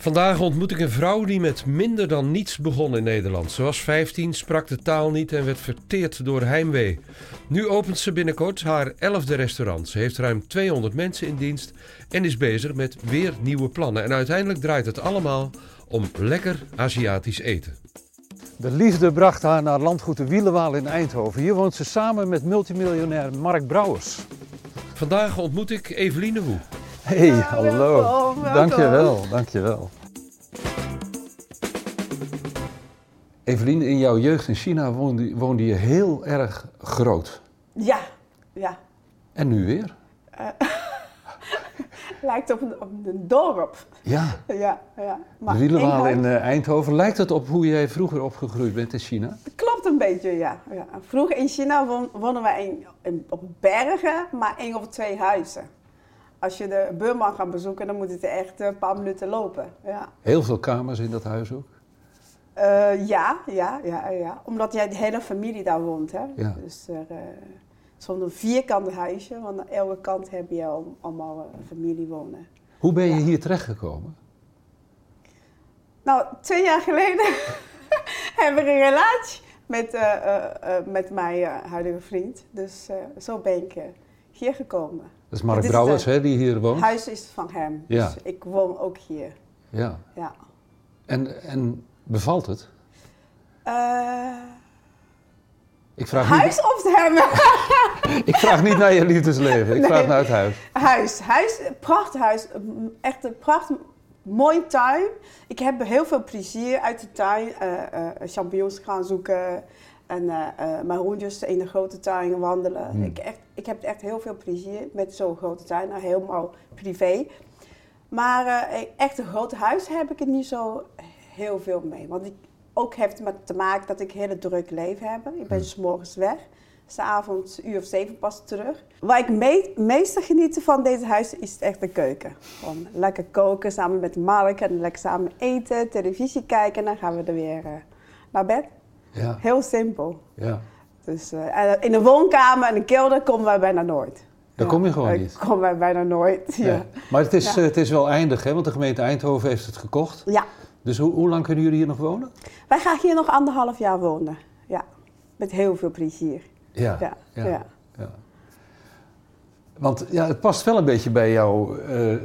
Vandaag ontmoet ik een vrouw die met minder dan niets begon in Nederland. Ze was 15, sprak de taal niet en werd verteerd door heimwee. Nu opent ze binnenkort haar elfde restaurant. Ze heeft ruim 200 mensen in dienst en is bezig met weer nieuwe plannen. En uiteindelijk draait het allemaal om lekker Aziatisch eten. De liefde bracht haar naar landgoed de Wielenwaal in Eindhoven. Hier woont ze samen met multimiljonair Mark Brouwers. Vandaag ontmoet ik Eveline Woe. Hey, hallo. welkom, welkom. Dankjewel, dankjewel. Evelien, in jouw jeugd in China woonde, woonde je heel erg groot. Ja, ja. En nu weer? Lijkt op een, op een dorp. Ja, Ja, ja. de Wielenwaal in eh, Eindhoven. Lijkt het op hoe jij vroeger opgegroeid bent in China? Klopt een beetje, ja. ja. Vroeger in China woonden in, in- op bergen, maar één of twee huizen. Als je de buurman gaat bezoeken, dan moet het echt een paar minuten lopen. Ja, Heel veel kamers in dat huis ook. Eh, ja, ja, ja, ja. Omdat jij de hele familie daar woont, hè. Ja. Dus er, eh, zo'n vierkant huisje, want aan elke kant heb je al, allemaal een familie wonen. Hoe ben je Ja. hier terechtgekomen? Nou, twee jaar geleden hebben we een relatie met, eh, eh, eh, met mijn eh, huidige vriend. Dus eh, zo ben ik eh, hier gekomen. Dat is Mark Brouwers, hè, die hier woont. Het huis is van hem, Ja. dus ik woon ook hier. Ja. Ja. En, en bevalt het? Eh, Ik vraag, huis of hem? ik vraag niet naar je liefdesleven, ik Nee. vraag naar het huis. huis, huis, prachtig huis. Echt een prachtig, mooi tuin. Ik heb heel veel plezier uit de tuin. eh, eh, champignons gaan zoeken. En eh, eh, mijn hondjes in de grote tuin wandelen. Hmm. Ik, echt, ik heb echt heel veel plezier met zo'n grote tuin. Nou, helemaal privé. Maar eh, echt een groot huis heb ik er niet zo heel veel mee. Want ik, ook heeft het met te maken dat ik een hele druk leven heb. Ik ben Hmm. s morgens weg. S'avonds uur of zeven pas terug. Waar ik me meeste geniet van deze huis is echt de keuken. Gewoon lekker koken samen met Mark en lekker samen eten, televisie kijken en dan gaan we er weer naar bed. Ja, Heel simpel. ja. Dus eh, en in de woonkamer en de kelder komen wij bijna nooit. Daar kom je gewoon daar niet. komen wij bijna nooit. Ja. Nee. Maar het is, Ja. eh, het is wel eindig, hè? want de gemeente Eindhoven heeft het gekocht. ja. Dus hoe, hoe lang kunnen jullie hier nog wonen? Wij gaan hier nog anderhalf jaar wonen. Ja. Met heel veel plezier. Ja. ja. Want ja, het past wel een beetje bij jouw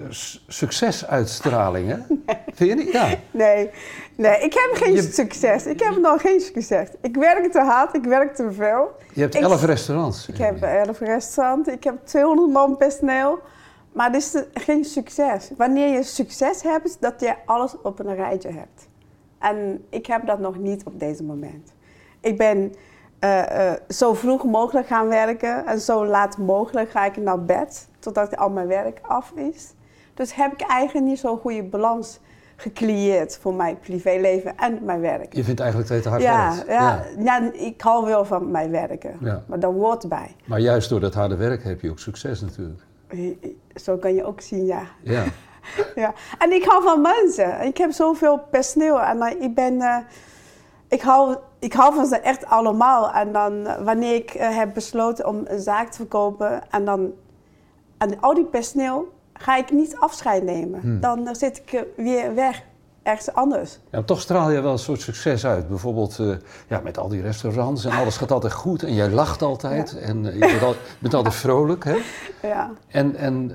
s- succesuitstraling, hè? Vind je niet? Ja. Nee, nee, ik heb geen Je- succes. Ik heb nog geen succes. Ik werk te hard, ik werk te veel. Je hebt Ik- elf restaurants. Ik heb elf restaurants, ik heb 200 man personeel. Maar dit is geen succes. Wanneer je succes hebt, is dat je alles op een rijtje hebt. En ik heb dat nog niet op deze moment. Ik ben eh, eh, zo vroeg mogelijk gaan werken en zo laat mogelijk ga ik naar bed, totdat al mijn werk af is. Dus heb ik eigenlijk niet zo'n goede balans gecreëerd voor mijn privéleven en mijn werk. Je vindt eigenlijk dat je te hard Ja, werkt. ja, ja, ik hou wel van mijn werken, Ja. maar dat hoort bij. Maar juist door dat harde werk heb je ook succes natuurlijk. Zo kan je ook zien, ja. Ja. ja. En ik hou van mensen. Ik heb zoveel personeel en ik ben... eh, hou, ik hou van ze echt allemaal. En dan eh, wanneer ik eh, heb besloten om een zaak te verkopen... en dan en al die personeel ga ik niet afscheid nemen. Hmm. Dan eh, zit ik weer weg, ergens anders. Ja, toch straal je wel een soort succes uit. Bijvoorbeeld ja, met al die restaurants en alles gaat altijd goed en jij lacht altijd en je bent, al, je bent altijd vrolijk. Hè? Ja. En, en,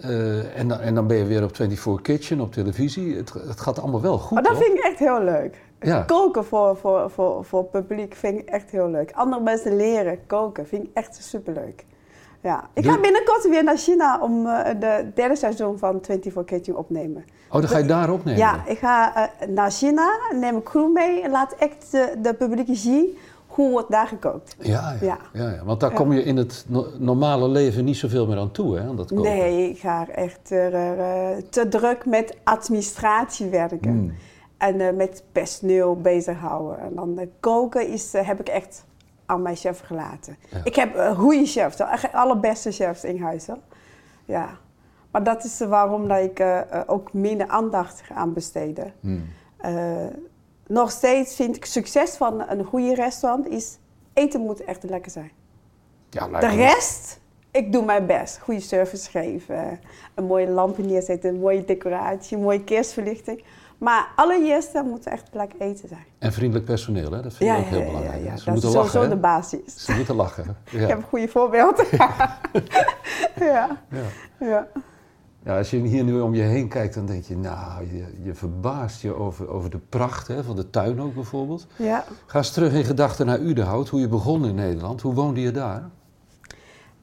eh, en, dan- en dan ben je weer op 24 Kitchen op televisie. Het, het gaat allemaal wel goed. Maar dat hoor. vind ik echt heel leuk. Ja. Koken voor, voor, voor, voor publiek vind ik echt heel leuk. Andere mensen leren koken vind ik echt superleuk. Ja. Ik ga binnenkort weer naar China om eh, de derde seizoen van 24 Kitchen opnemen. Oh, dan ga je daar opnemen? Ja, ik ga eh, naar China, neem een crew mee en laat echt de, de publiek zien hoe wordt daar gekookt. Ja, ja. Ja. ja, want daar kom je in het no- normale leven niet zoveel meer aan toe, hè? Aan dat koken. Nee, ik ga echt eh, te druk met administratie werken. Mm. En eh, met personeel bezighouden. En dan eh, koken is, eh, heb ik echt aan mijn chef gelaten. Ja. Ik heb een goede chefs, de allerbeste chefs in huis. Hoor. Ja. Maar dat is waarom dat ik ook minder aandacht aan besteden. Mm. Eh, nog steeds vind ik succes van een goede restaurant is... eten moet echt lekker zijn. Ja, De rest ik doe mijn best. Goede service geven, een mooie lampen neerzetten, een mooie decoratie, een mooie kerstverlichting. Maar allereerst moet echt plek eten zijn. En vriendelijk personeel, hè? dat vind ik ook heel belangrijk. Ja, ja. Ze dat moeten is lachen. sowieso hè? de basis. Ze moeten lachen. Ja. Ik heb een goede voorbeeld. ja. Ja. ja. Ja, als je hier nu om je heen kijkt, dan denk je, nou, je, je verbaast je over, over de pracht hè, van de tuin ook bijvoorbeeld. ja. Ga eens terug in gedachten naar Udenhout, hoe je begon in Nederland. Hoe woonde je daar?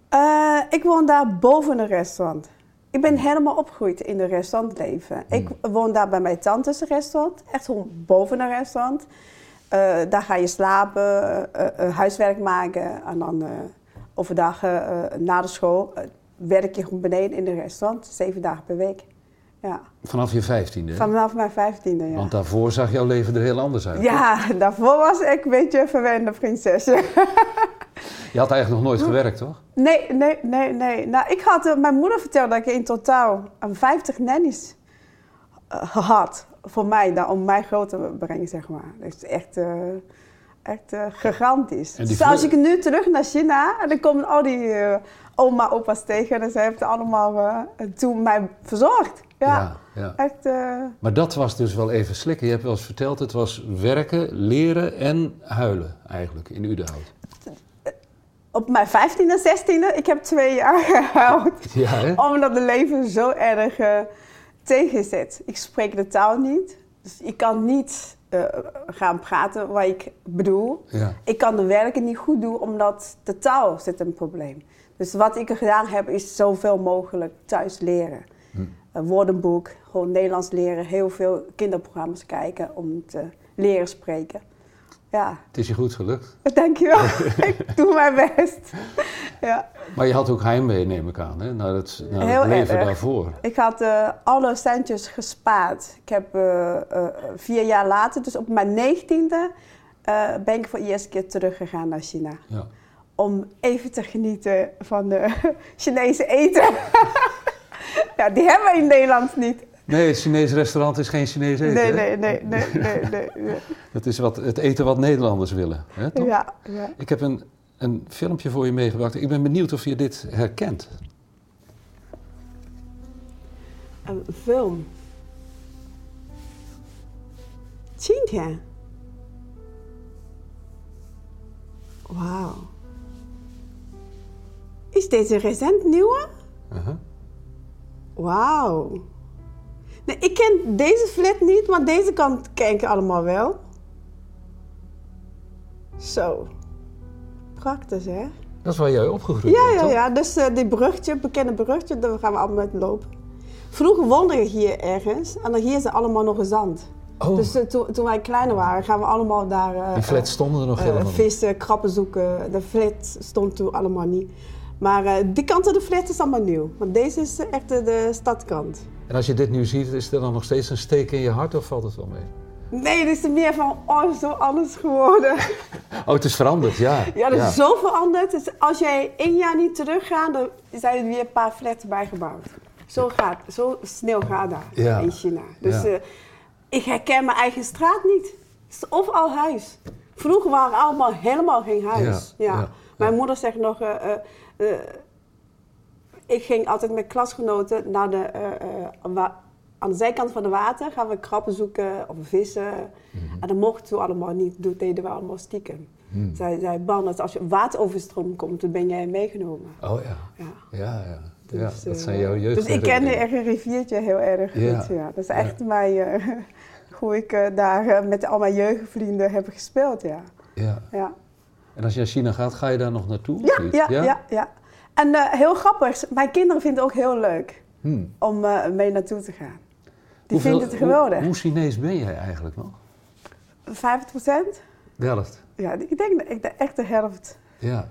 Eh, ik woon daar boven een restaurant. Ik ben helemaal opgegroeid in een restaurantleven. Ik woon daar bij mijn tantes restaurant. Echt gewoon boven een restaurant. Eh, daar ga je slapen, eh, eh, huiswerk maken. En dan overdag na de school werk je gewoon beneden in een restaurant. Zeven dagen per week. Ja. Vanaf je vijftiende. Vanaf mijn vijftiende, ja. Want daarvoor zag jouw leven er heel anders uit. Ja, daarvoor was ik een beetje een verwende prinsesje. Je had eigenlijk nog nooit gewerkt, toch? Nee, nee, nee, nee. Nou, ik had, eh, mijn moeder vertelde dat ik in totaal een 50 nannies eh, had. Voor mij, dan, om mij groot te brengen, zeg maar. Dat is echt, eh, echt eh, gigantisch. Dus als ik nu terug naar China, en dan komen al die eh, oma, opa's tegen. En ze hebben allemaal eh, toen mij verzorgd. Ja, ja. echt... eh, Maar dat was dus wel even slikken. Je hebt wel eens verteld, het was werken, leren en huilen eigenlijk in Udenhout. Op mijn 15e, 16e, ik heb twee jaar gehuild. Ja? Omdat het leven zo erg eh, tegenzet. Ik spreek de taal niet. Dus ik kan niet eh, gaan praten wat ik bedoel. Ja. Ik kan de werken niet goed doen, omdat de taal zit een probleem. Dus wat ik gedaan heb, is zoveel mogelijk thuis leren. Een woordenboek, gewoon Nederlands leren. Heel veel kinderprogramma's kijken om te leren spreken. Ja, Het is je goed gelukt. dankjewel. ik doe mijn best. ja. Maar je had ook heimwee, neem ik aan, hè? naar het, naar het leven erg. daarvoor. Ik had eh, alle centjes gespaard. Ik heb eh, eh, vier jaar later, dus op mijn negentiende, ben ik voor de eerste keer teruggegaan naar China. Ja. Om even te genieten van de Chinese eten. ja, die hebben we in Nederland niet. Nee, het Chinees restaurant is geen Chinees eten. Nee, nee, nee, nee, nee, nee. nee. Dat is wat, het eten wat Nederlanders willen. Hè, toch? Ja, ja. Ik heb een, een filmpje voor je meegebracht. Ik ben benieuwd of je dit herkent. Een film. 今天. Wauw. Is deze recent nieuwe? Uh-huh. Wauw. Nee, ik ken deze flat niet, maar deze kant ken ik allemaal wel. Zo. Prachtig, hè? Dat is waar jij opgegroeid Ja, bent, ja, toch? ja. Dus eh die brugje, bekende brugje, daar gaan we allemaal met lopen. Vroeger woonden we hier ergens en dan hier is allemaal nog zand. Oh, Dus eh, toen, toen wij kleiner waren, gaan we allemaal daar eh, die flats stonden er nog helemaal vissen, krabben zoeken. De flat stond toen allemaal niet. Maar die kant van de flat is allemaal nieuw. Want deze is echt de, de stadkant. En als je dit nu ziet, is er dan nog steeds een steek in je hart of valt het wel mee? Nee, dit is er meer van, oh, zo anders geworden. Oh, het is veranderd, ja. Ja, dat is zo veranderd. Dus als jij één jaar niet teruggaat, dan zijn er weer een paar flats bijgebouwd. Zo gaat, zo snel gaat dat Ja. in China. Dus Ja. eh, ik herken mijn eigen straat niet. Het is overal huis. Vroeger waren allemaal helemaal geen huis. Ja, Mijn moeder zegt nog, eh, eh, ik ging altijd met klasgenoten naar de, eh, eh, aan de zijkant van het water, gaan we krabben zoeken of vissen. Mhm. En dat mochten we allemaal niet, dat deden we allemaal stiekem. Hmm. Zij, zij bang dat als je wateroverstroom komt, dan ben jij meegenomen. Oh ja, Ja. ja, ja. ja Dus, dat eh, zijn jouw jeugd. Dus ik kende echt een riviertje heel erg Ja. goed. Ja. Dat is echt mijn, eh, hoe ik eh, daar eh, met al mijn jeugdvrienden heb gespeeld. Ja. Ja. Ja. En als je naar China gaat, ga je daar nog naartoe? Ja, ja, ja, ja. En eh, heel grappig, mijn kinderen vinden het ook heel leuk Hm. om eh, mee naartoe te gaan. Die Hoeveel- vinden het geweldig. Hoe, hoe Chinees ben jij eigenlijk nog? 50 procent? De helft. Ja, ik denk, ik denk echt de helft. Ja.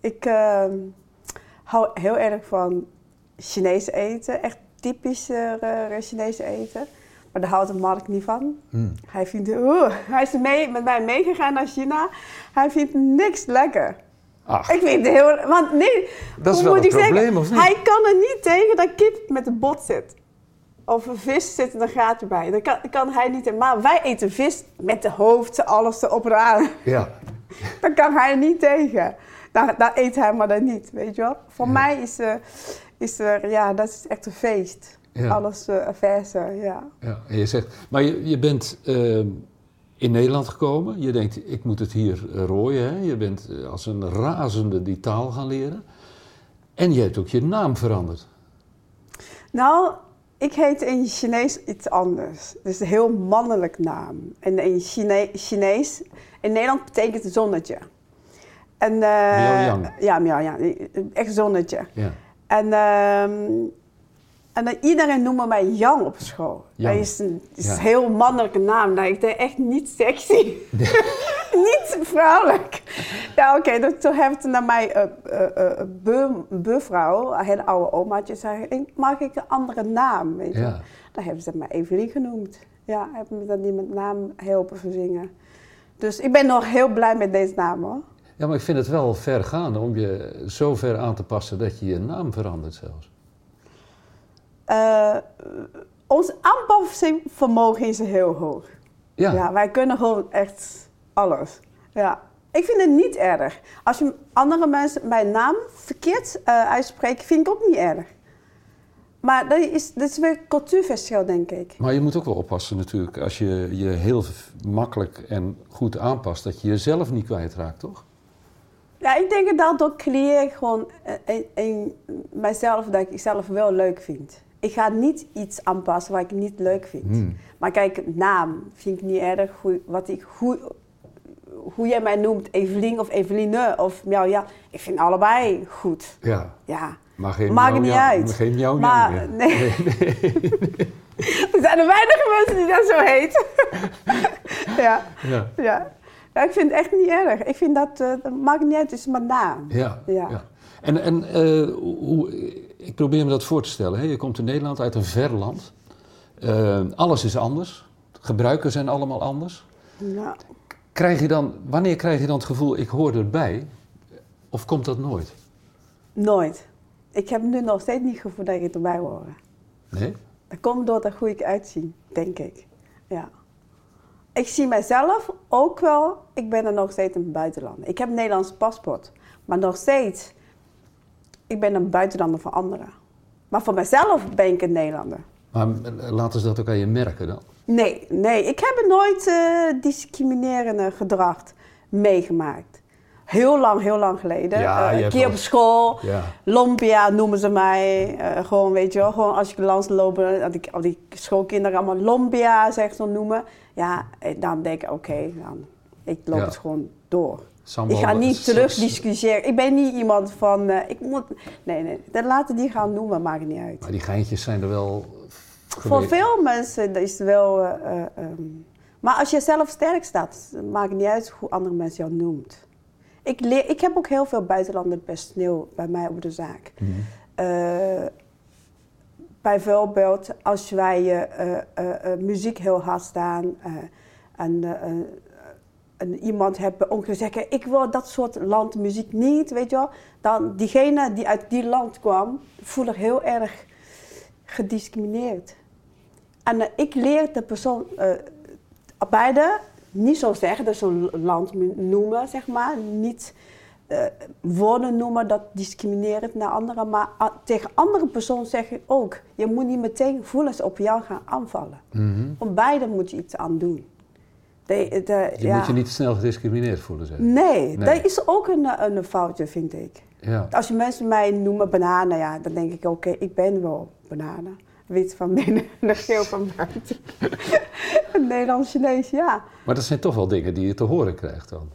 Ik ehm, hou heel erg van Chinees eten, echt typisch eh Chinees eten. Maar daar houdt Mark niet van. Hm. Hij, vindt, oeh, hij is mee, met mij meegegaan naar China. Hij vindt niks lekker. Ach, Ik vind het heel... Want nee, Dat is wel moet een ik zeggen? probleem, of niet? Hij kan er niet tegen dat kip met de bot zit. Of een vis zit er een gaatje bij. Dat kan, kan hij niet. Maar wij eten vis met de hoofd, alles erop en aan. ja. Daar kan hij niet tegen. dan, dan eet hij maar dan niet, weet je wel. Voor mij is, uh, is er, ja, dat is echt een feest. Alles uh, verse, ja. ja. En je zegt, maar je, je bent uh, in Nederland gekomen. Je denkt, ik moet het hier rooien. Hè? Je bent als een razende die taal gaan leren. En je hebt ook je naam veranderd. Nou, ik heet in Chinees iets anders. Dus een heel mannelijk naam. En in Chine Chinees, in Nederland betekent het zonnetje. En, uh, miao Ja, miao yang. Echt zonnetje. Ja. En, uh, en iedereen noemt mij Yang op school. Dat is een, is een heel mannelijke naam. Dat ik denk echt niet sexy. niet vrouwelijk. Ja, oké. Okay, toen heeft naar mij een uh, uh, buurvrouw, een hele oude omaatje, zei: Mag ik een andere naam? Weet je? Ja. Dan hebben ze mij Evelien genoemd. Ja, hebben me dan die met naam helpen verzingen. Dus ik ben nog heel blij met deze naam hoor. Ja, maar ik vind het wel ver gaan om je zo ver aan te passen dat je je naam verandert zelfs. Uh, ons aanpassingsvermogen is heel hoog. Ja. ja. Wij kunnen gewoon echt alles. Ja. Ik vind het niet erg. Als je andere mensen mijn naam verkeerd uh, uitspreekt, vind ik ook niet erg. Maar dat is, dat is weer cultuurverschil, denk ik. Maar je moet ook wel oppassen natuurlijk. Als je je heel makkelijk en goed aanpast, dat je jezelf niet kwijtraakt, toch? Ja, ik denk dat dat creëer ik gewoon in, in mijzelf dat ik zelf wel leuk vind. Ik ga niet iets aanpassen wat ik niet leuk vind. Hmm. Maar kijk, naam vind ik niet erg. Hoe, wat ik, hoe, hoe jij mij noemt, Evelien of Eveline of ja, ja, ik vind allebei goed. Ja. ja. Maar geen Maakt niet uit. Geen jou maar, nee. nee. er zijn er weinige mensen die dat zo heet. ja. ja. ja. Ja, ik vind het echt niet erg. Ik vind dat, uh, dat maakt niet uit, het is mijn naam. Ja, ja. En, en uh, hoe, ik probeer me dat voor te stellen. Hè? Je komt in Nederland uit een ver land. Uh, alles is anders. Gebruiken zijn allemaal anders. Ja. Krijg je dan, wanneer krijg je dan het gevoel, ik hoor erbij? Of komt dat nooit? Nooit. Ik heb nu nog steeds niet het gevoel dat ik erbij hoor. Nee? Dat komt door hoe ik uitzie, denk ik. Ja ik zie mijzelf ook wel, ik ben er nog steeds een buitenlander. Ik heb een Nederlands paspoort, maar nog steeds, ik ben een buitenlander voor anderen. Maar voor mezelf ben ik een Nederlander. Maar eh, laten ze dat ook aan je merken dan? Nee, nee. Ik heb nooit uh, discriminerende gedrag meegemaakt. Heel lang, heel lang geleden. Ja, uh, een keer op school. Ja. Lompia noemen ze mij. Uh, gewoon, weet je wel. Gewoon als ik langs loop, dat ik al die schoolkinderen allemaal Lompia zeg zo noemen. Ja, eh, dan denk ik, oké, dan ik loop het gewoon door. Ik ga niet terug discussiëren. Ik ben niet iemand van, uh, ik moet... Nee, nee, dan laten die gaan noemen, maakt niet uit. Maar die geintjes zijn er wel... Voor veel mensen is het wel... Uh, um, maar als je zelf sterk staat, maakt het niet uit hoe andere mensen jou noemt. Ik, leer, ik heb ook heel veel buitenlanders personeel bij mij op de zaak. Mm -hmm. uh, bijvoorbeeld als wij muziek heel hard staan en, en, iemand heeft ongeveer zeggen, ik wil dat soort landmuziek niet, weet je wel. Dan diegene die uit die land kwam, voelde heel erg gediscrimineerd. En ik leer de persoon beide niet zo zeggen, dus zo'n land noemen, zeg maar. Niet uh, woorden noemen dat discriminerend naar anderen, maar tegen andere personen zeggen ook, je moet niet meteen gevoelens op jou gaan aanvallen. Mm Om beide moet je iets aan doen. De, de, je moet je niet snel gediscrimineerd voelen, zeg. Nee, nee, dat is ook een, een foutje, vind ik. Ja. Als je mensen mij noemen bananen, ja, dan denk ik, oké, ik ben wel bananen. Wit van binnen en geel van buiten. Nederlands-Chinees, ja. Maar dat zijn toch wel dingen die je te horen krijgt dan?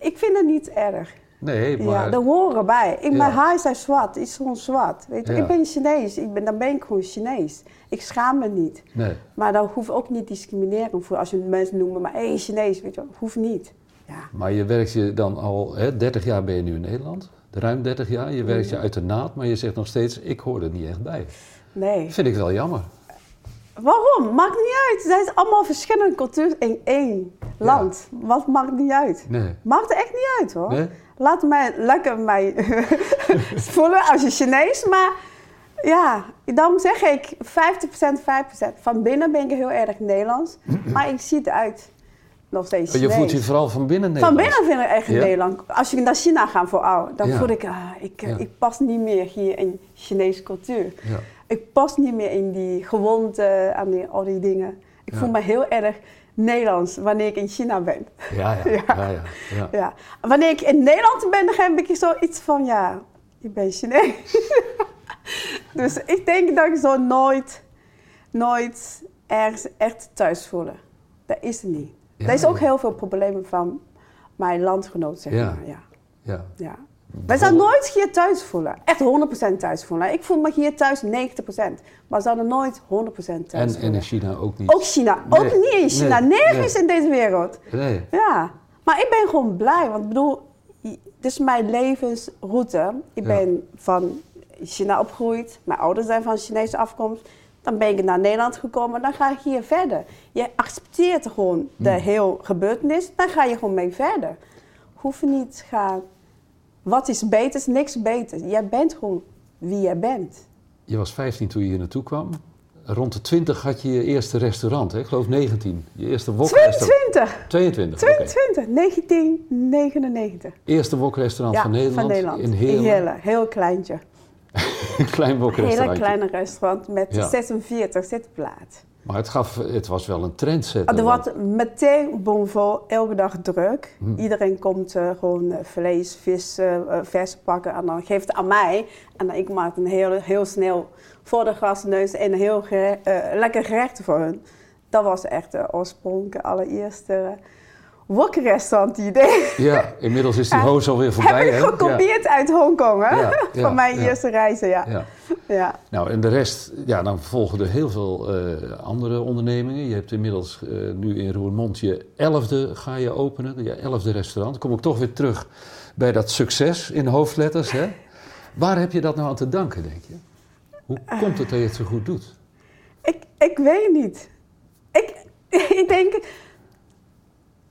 Ik vind het niet erg. Nee, maar... Ja, er horen bij. Ik, Mijn haar is zwart, is gewoon zwart. Weet je? Ik ben Chinees, ik ben, dan ben ik gewoon Chinees. Ik schaam me niet. Nee. Maar dan hoeft ook niet discrimineren voor als je mensen noemen, maar hé, hey, Chinees, weet je hoeft niet. Ja. Maar je werkt je dan al, hè, 30 jaar ben je nu in Nederland, ruim 30 jaar. Je werkt je mm. uit de naad, maar je zegt nog steeds, ik hoor er niet echt bij. Nee. Vind ik wel jammer. Waarom? Maakt niet uit. Het zijn allemaal verschillende culturen in één land. Wat maakt niet uit? Nee. Maakt er echt niet uit hoor. Nee? Laat mij lekker mij voelen als je Chinees. Maar ja, dan zeg ik 50%, 5%. Van binnen ben ik heel erg Nederlands. maar ik zie het uit nog steeds Maar je voelt je vooral van binnen Van Nederlands. binnen vind ik echt Ja? Nederland. Als je naar China gaat vooral, dan Ja. voel ik, ah, ik, Ja. ik pas niet meer hier in Chinese cultuur. Ik pas niet meer in die gewoonte en die, al die dingen. Ik Ja. voel me heel erg Nederlands wanneer ik in China ben. Ja, ja, Ja. ja. ja. Wanneer ik in Nederland ben, dan heb ik zoiets van, ja, ik ben Chinees. dus ik denk dat ik zo nooit, nooit ergens echt thuis voelen. Dat is niet. Er is ook heel veel problemen van mijn landgenoot, zeg maar. Ja. ja. Ja. Wij zouden nooit hier thuis voelen. Echt 100% thuis voelen. Ik voel me hier thuis 90%. Maar we zouden nooit 100% thuis En, voelen. en in China ook niet. Ook China. Ook niet in China. Nee. Nergens Nee. in deze wereld. Nee. Ja. Maar ik ben gewoon blij. Want ik bedoel, dit is mijn levensroute. Ik Ja. ben van China opgegroeid. Mijn ouders zijn van Chinese afkomst. Dan ben ik naar Nederland gekomen. Dan ga ik hier verder. Je accepteert gewoon de Hmm. heel gebeurtenis. Dan ga je gewoon mee verder. Hoef je niet te gaan... Wat is beter? Is niks beter. Jij bent gewoon wie jij bent. Je was 15 toen je hier naartoe kwam. Rond de 20 had je je eerste restaurant, hè? ik geloof 19. Je eerste wokrestaurant. 22. 22. oké. 22. 1999. Eerste wokrestaurant Ja, van Nederland. van Nederland. In Heerlen. Heel kleintje. Een klein Een hele wokrestaurant. kleine restaurant met Ja. 46 zitplaatsen. Maar het, gaf, het was wel een trendsetter. er wordt meteen bomvol, elke dag druk. Hm. Iedereen komt eh, gewoon eh, vlees, vis, eh, eh, vers pakken en dan geeft het aan mij. En dan ik maak een heel, heel snel voor de gastneus en een heel gere- eh, lekker gerecht voor hun. Dat was echt de oorspronkelijke allereerste wokrestaurant idee. Ja, inmiddels is die hoos alweer Heb voorbij. ik hè? gekopieerd uit Hongkong, hè? Ja, ja, Van mijn eerste reizen, ja. Ja. Nou, en de rest, ja, dan volgen er heel veel eh, andere ondernemingen. Je hebt inmiddels eh, nu in Roermond je elfde ga je openen, je elfde restaurant. Dan kom ik toch weer terug bij dat succes in hoofdletters. Hè? Waar heb je dat nou aan te danken, denk je? Hoe komt het dat je het zo goed doet? Ik, ik weet niet. Ik, ik denk,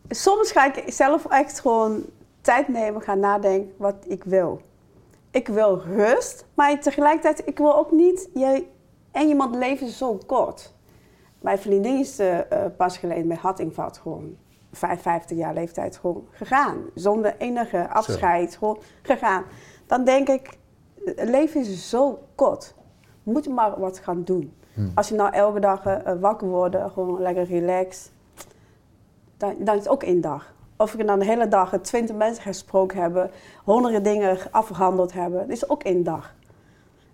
soms ga ik zelf echt gewoon tijd nemen, gaan nadenken wat ik wil. Ik wil rust, maar tegelijkertijd, ik wil ook niet, je, en iemand leven is zo kort. Mijn vriendin is eh, eh, pas geleden met hartinfarct gewoon 55 jaar leeftijd gewoon gegaan. Zonder enige afscheid, gewoon gegaan. Dan denk ik, het leven is zo kort. Moet je maar wat gaan doen. Als je nou elke dag eh, wakker wordt, gewoon lekker relaxed, dan, dan is het ook één dag. Of ik dan de hele dag twintig mensen gesproken hebben, honderden dingen afgehandeld hebben, dat is ook één dag.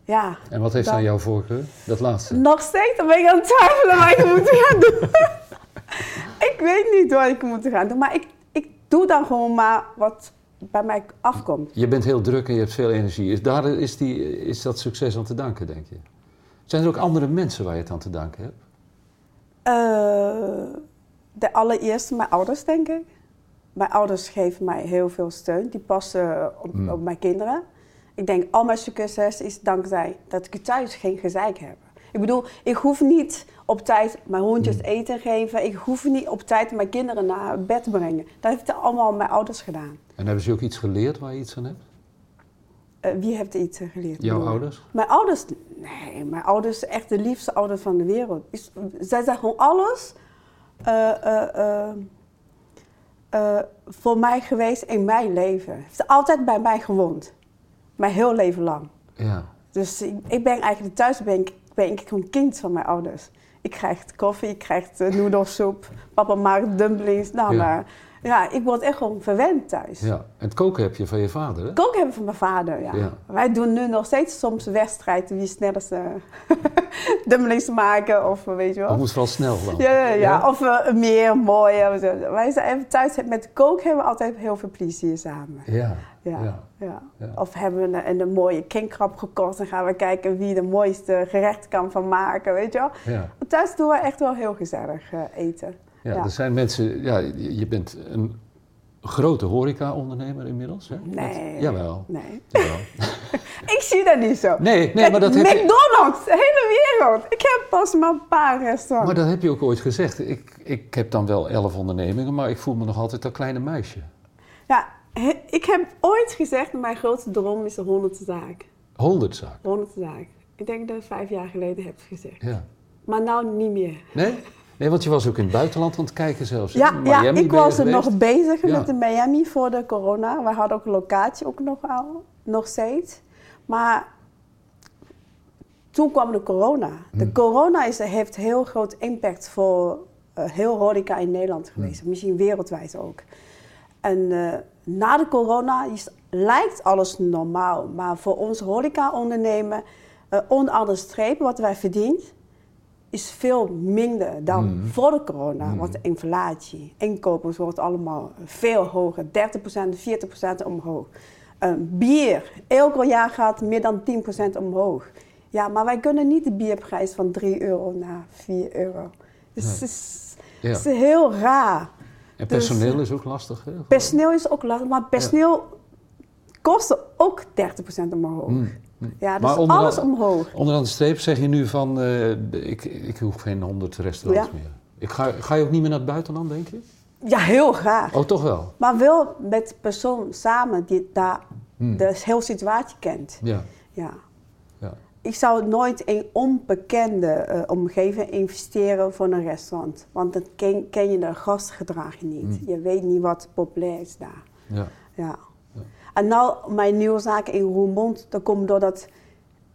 Ja. En wat heeft dan- dan jouw voorkeur? Dat laatste. Nog steeds dan ben ik aan het twijfelen wat ik moet gaan doen. ik weet niet wat ik moet gaan doen, maar ik, ik doe dan gewoon maar wat bij mij afkomt. Je bent heel druk en je hebt veel energie. Is, daar is, die, is dat succes aan te danken, denk je? Zijn er ook andere mensen waar je het aan te danken hebt? Eh, de allereerste mijn ouders, denk ik. Mijn ouders geven mij heel veel steun. Die passen op, Mm. op mijn kinderen. Ik denk, al mijn succes is dankzij dat ik thuis geen gezeik heb. Ik bedoel, ik hoef niet op tijd mijn hondjes Mm. eten te geven. Ik hoef niet op tijd mijn kinderen naar bed te brengen. Dat heeft allemaal mijn ouders gedaan. En hebben ze ook iets geleerd waar je iets aan hebt? Eh, wie heeft iets geleerd? Jouw bedoel ouders? Mijn ouders, nee, mijn ouders zijn echt de liefste ouders van de wereld. Zij zijn gewoon alles eh, eh, eh, voor mij geweest in mijn leven. Ze heeft altijd bij mij gewoond. Mijn heel leven lang. Ja. Dus ik, ik ben eigenlijk thuis ben ik, ben ik gewoon kind van mijn ouders. Ik krijg koffie, ik krijg uh, noedelsoep. Papa maakt dumplings. Nou, Ja. maar ja, ik word echt gewoon verwend thuis. ja. En het koken heb je van je vader, hè? Koken hebben van mijn vader, ja. Ja. Wij doen nu nog steeds soms een wedstrijd wie snelst uh, dumplings maken of weet je wel. Dat moet vooral snel dan. Ja, ja, ja. of uh, meer, mooi. Of zo. Wij zijn even thuis met koken hebben we altijd heel veel plezier samen. Ja. Ja, Ja. Of hebben we een, een mooie kinkrab gekocht en gaan we kijken wie de mooiste gerecht kan van maken, weet je wel. Thuis doen we echt wel heel gezellig uh, eten. Ja, Ja. er zijn mensen... Ja, je je bent een grote horeca-ondernemer inmiddels, hè? Nee. Dat- jawel. Nee. jawel. Ik zie dat niet zo. Nee, nee, maar dat heb je... McDonald's, de hele wereld. Ik heb pas maar een paar restaurants. Maar dat heb je ook ooit gezegd. Ik, ik heb dan wel elf ondernemingen, maar ik voel me nog altijd dat kleine meisje. Ja, he- ik heb ooit gezegd, mijn grootste droom is de honderdste zaak. Honderd zaak. Honderdste zaak. Ik denk dat ik vijf jaar geleden heb gezegd. Ja. Maar nou niet meer. Nee? Nee, want je was ook in het buitenland aan het kijken zelfs. Ja, ja ik was er nog bezig Ja. met de Miami voor de corona. We hadden ook een locatie ook nog, al, nog steeds. Maar toen kwam de corona. De Hmm. corona is, heeft heel groot impact voor eh, heel horeca in Nederland Hmm. geweest. Misschien wereldwijd ook. En eh, na de corona is, lijkt alles normaal. Maar voor ons horeca-ondernemer, eh onder de streep, wat wij verdienen, is veel minder dan Mhm. voor de corona. Want de inflatie, inkopers wordt allemaal veel hoger. 30%, 40% omhoog. Eh, bier, elk jaar gaat meer dan 10% omhoog. Ja, maar wij kunnen niet de bierprijs van 3 euro naar 4 euro. Dus Nee. het is, Ja. het is heel raar. En Dus- personeel is ook lastig. Hè? Personeel is ook lastig, maar personeel kost ook 30% omhoog. Hmm. Ja, dus onder- alles omhoog. Onderaan de streep zeg je nu van, eh, ik, ik hoef geen honderd restaurants Ja. meer. Ik ga, ga je ook niet meer naar het buitenland, denk je? Ja, heel graag. Oh, toch wel? Maar wel met de persoon samen die daar Hmm. de hele situatie kent. Ja. Ja. ja. Ik zou nooit in onbekende eh, omgeving investeren voor een restaurant. Want dan ken, ken je de gastgedrag niet. Hmm. Je weet niet wat populair is daar. ja. Ja. En nou, mijn nieuwe zaak in Roermond, dat komt doordat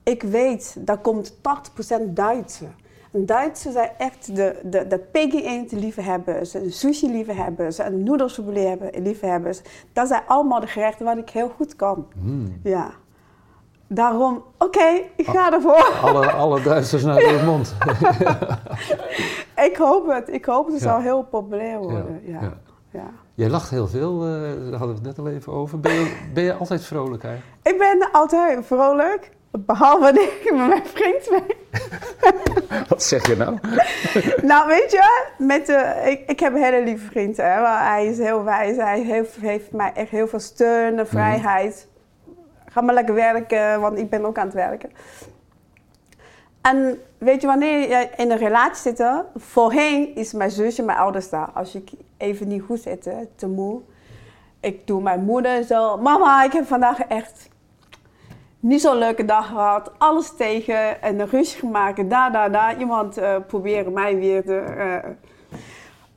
ik weet, daar komt 80% Duitsen. En Duitsers zijn echt de, de, de eend liefhebbers, de sushi liefhebbers, en noedelsoep liefhebbers. Dat zijn allemaal de gerechten wat ik heel goed kan. Hmm. Ja. Daarom, oké, ik ga ervoor. Alle, alle Duitsers naar de mond. Ik hoop het, ik hoop het Ja. zal heel populair worden. Ja. ja. Jij lacht heel veel, eh, daar hadden we het net al even over. Ben je, ben je altijd vrolijk eigenlijk? Ik ben altijd vrolijk, behalve wanneer ik met mijn vriend ben. Wat zeg je nou? Nou, weet je, met de, ik, ik heb een hele lieve vriend. Hè, maar hij is heel wijs. Hij heeft, heeft mij echt heel veel steun en vrijheid. Ga maar lekker werken, want ik ben ook aan het werken. En weet je, wanneer je in een relatie zit, voorheen is mijn zusje, mijn ouders daar. Als ik even niet goed zit, te moe. Ik doe mijn moeder zo. Mama, ik heb vandaag echt niet zo'n leuke dag gehad. Alles tegen en een ruzie gemaakt. Daar, daar, daar. Iemand eh proberen mij weer te... eh,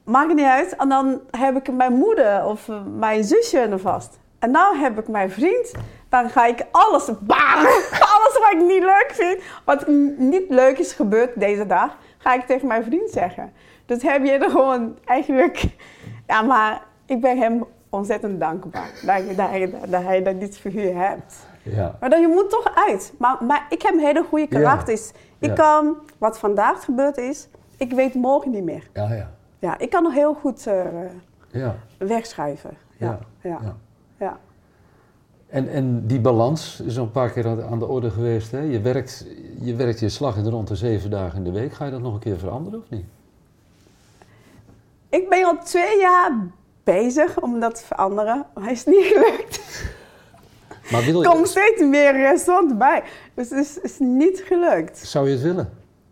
maakt niet uit. En dan heb ik mijn moeder of mijn zusje er vast. En nu heb ik mijn vriend. Dan ga ik alles, bang, alles wat ik niet leuk vind, wat niet leuk is gebeurd deze dag, ga ik tegen mijn vriend zeggen. Dus heb je er gewoon eigenlijk, ja, maar ik ben hem ontzettend dankbaar dat, dat, hij, dat hij dat dit figuur hebt. Ja. Maar dan, je moet toch uit. Maar, maar ik heb een hele goede karakters. Ik Ja. kan, wat vandaag gebeurd is, ik weet morgen niet meer. Ja, ja. Ja, ik kan nog heel goed eh, ja. wegschuiven. Ja, ja, ja. En, en die balans is al een paar keer aan de, orde geweest. Hè? Je, werkt, je werkt je slag in de rond de zeven dagen in de week. Ga je dat nog een keer veranderen of niet? Ik ben al twee jaar bezig om dat te veranderen. Maar het is niet gelukt. Maar wil Er komen je, steeds meer restaurants bij. Dus het is, is niet gelukt. zou je het willen?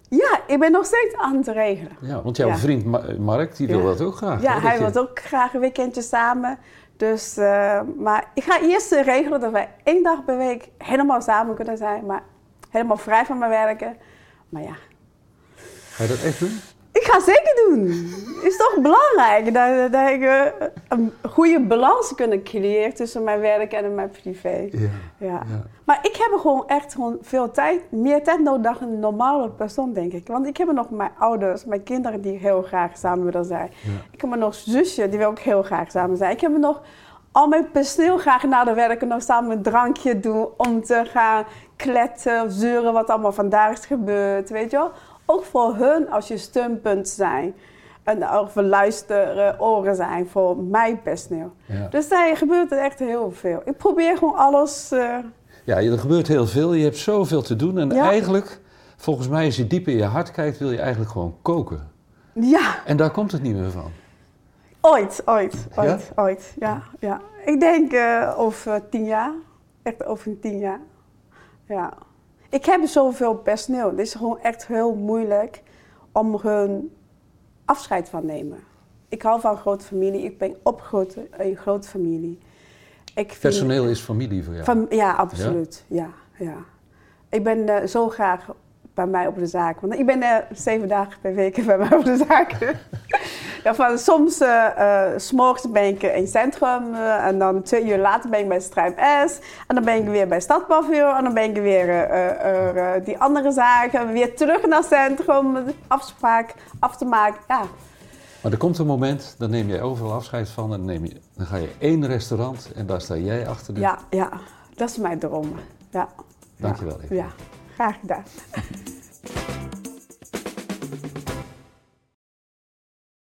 Ja, ik ben nog steeds aan het regelen. Ja, want jouw Ja. vriend Ma- Mark, die wil Ja. dat ook graag. Ja, hè, hij wil je- ook graag een weekendje samen. Dus, eh, maar ik ga eerst regelen dat wij één dag per week helemaal samen kunnen zijn. Maar helemaal vrij van mijn werken. Maar ja, Ga je dat echt doen? Ik ga zeker doen. is toch belangrijk dat, dat ik eh, een goede balans kunnen creëren tussen mijn werk en mijn privé. Ja. Ja. ja. Maar ik heb gewoon echt gewoon veel tijd, meer tijd nodig dan een normale persoon, denk ik. Want ik heb nog mijn ouders, mijn kinderen die heel graag samen willen zijn. Ja. Ik heb nog zusje die wil ook heel graag samen zijn. Ik heb nog al mijn personeel graag na de werken nog samen een drankje doen om te gaan kletten, zeuren wat allemaal vandaag is gebeurd, weet je wel. Ook voor hun als je steunpunt zijn. En ook voor luisteren, oren zijn voor mijn personeel. Ja. Dus daar gebeurt er echt heel veel. Ik probeer gewoon alles... eh, ja, er gebeurt heel veel. Je hebt zoveel te doen. En Ja. eigenlijk, volgens mij, als je diep in je hart kijkt, wil je eigenlijk gewoon koken. ja, En daar komt het niet meer van. ooit, ooit, ooit, ooit. Ja, ja. Ik denk eh, over tien jaar. Echt over tien jaar. Ja. Ik heb zoveel personeel. Het is gewoon echt heel moeilijk om hun afscheid van te nemen. Ik hou van een grote familie. Ik ben opgegroeid in een grote familie. Ik vind- Personeel is familie voor jou. Van, ja, absoluut. Ja? Ja, Ik ben eh, zo graag bij mij op de zaak. Want ik ben er zeven dagen per week bij mij op de zaak. ja, van soms, uh, uh, s'morgens ben ik in het centrum uh, en dan twee uur later ben ik bij Strijp S. En dan ben ik weer bij Stadpavillon en dan ben ik weer die andere zaken. Weer terug naar het centrum, afspraak af te maken. Ja. Maar er komt een moment, dan neem jij overal afscheid van en dan, neem je, dan ga je één restaurant en daar sta jij achter de... Ja, ja. dat is mijn droom. Ja. Dankjewel. Ja, ja. graag gedaan.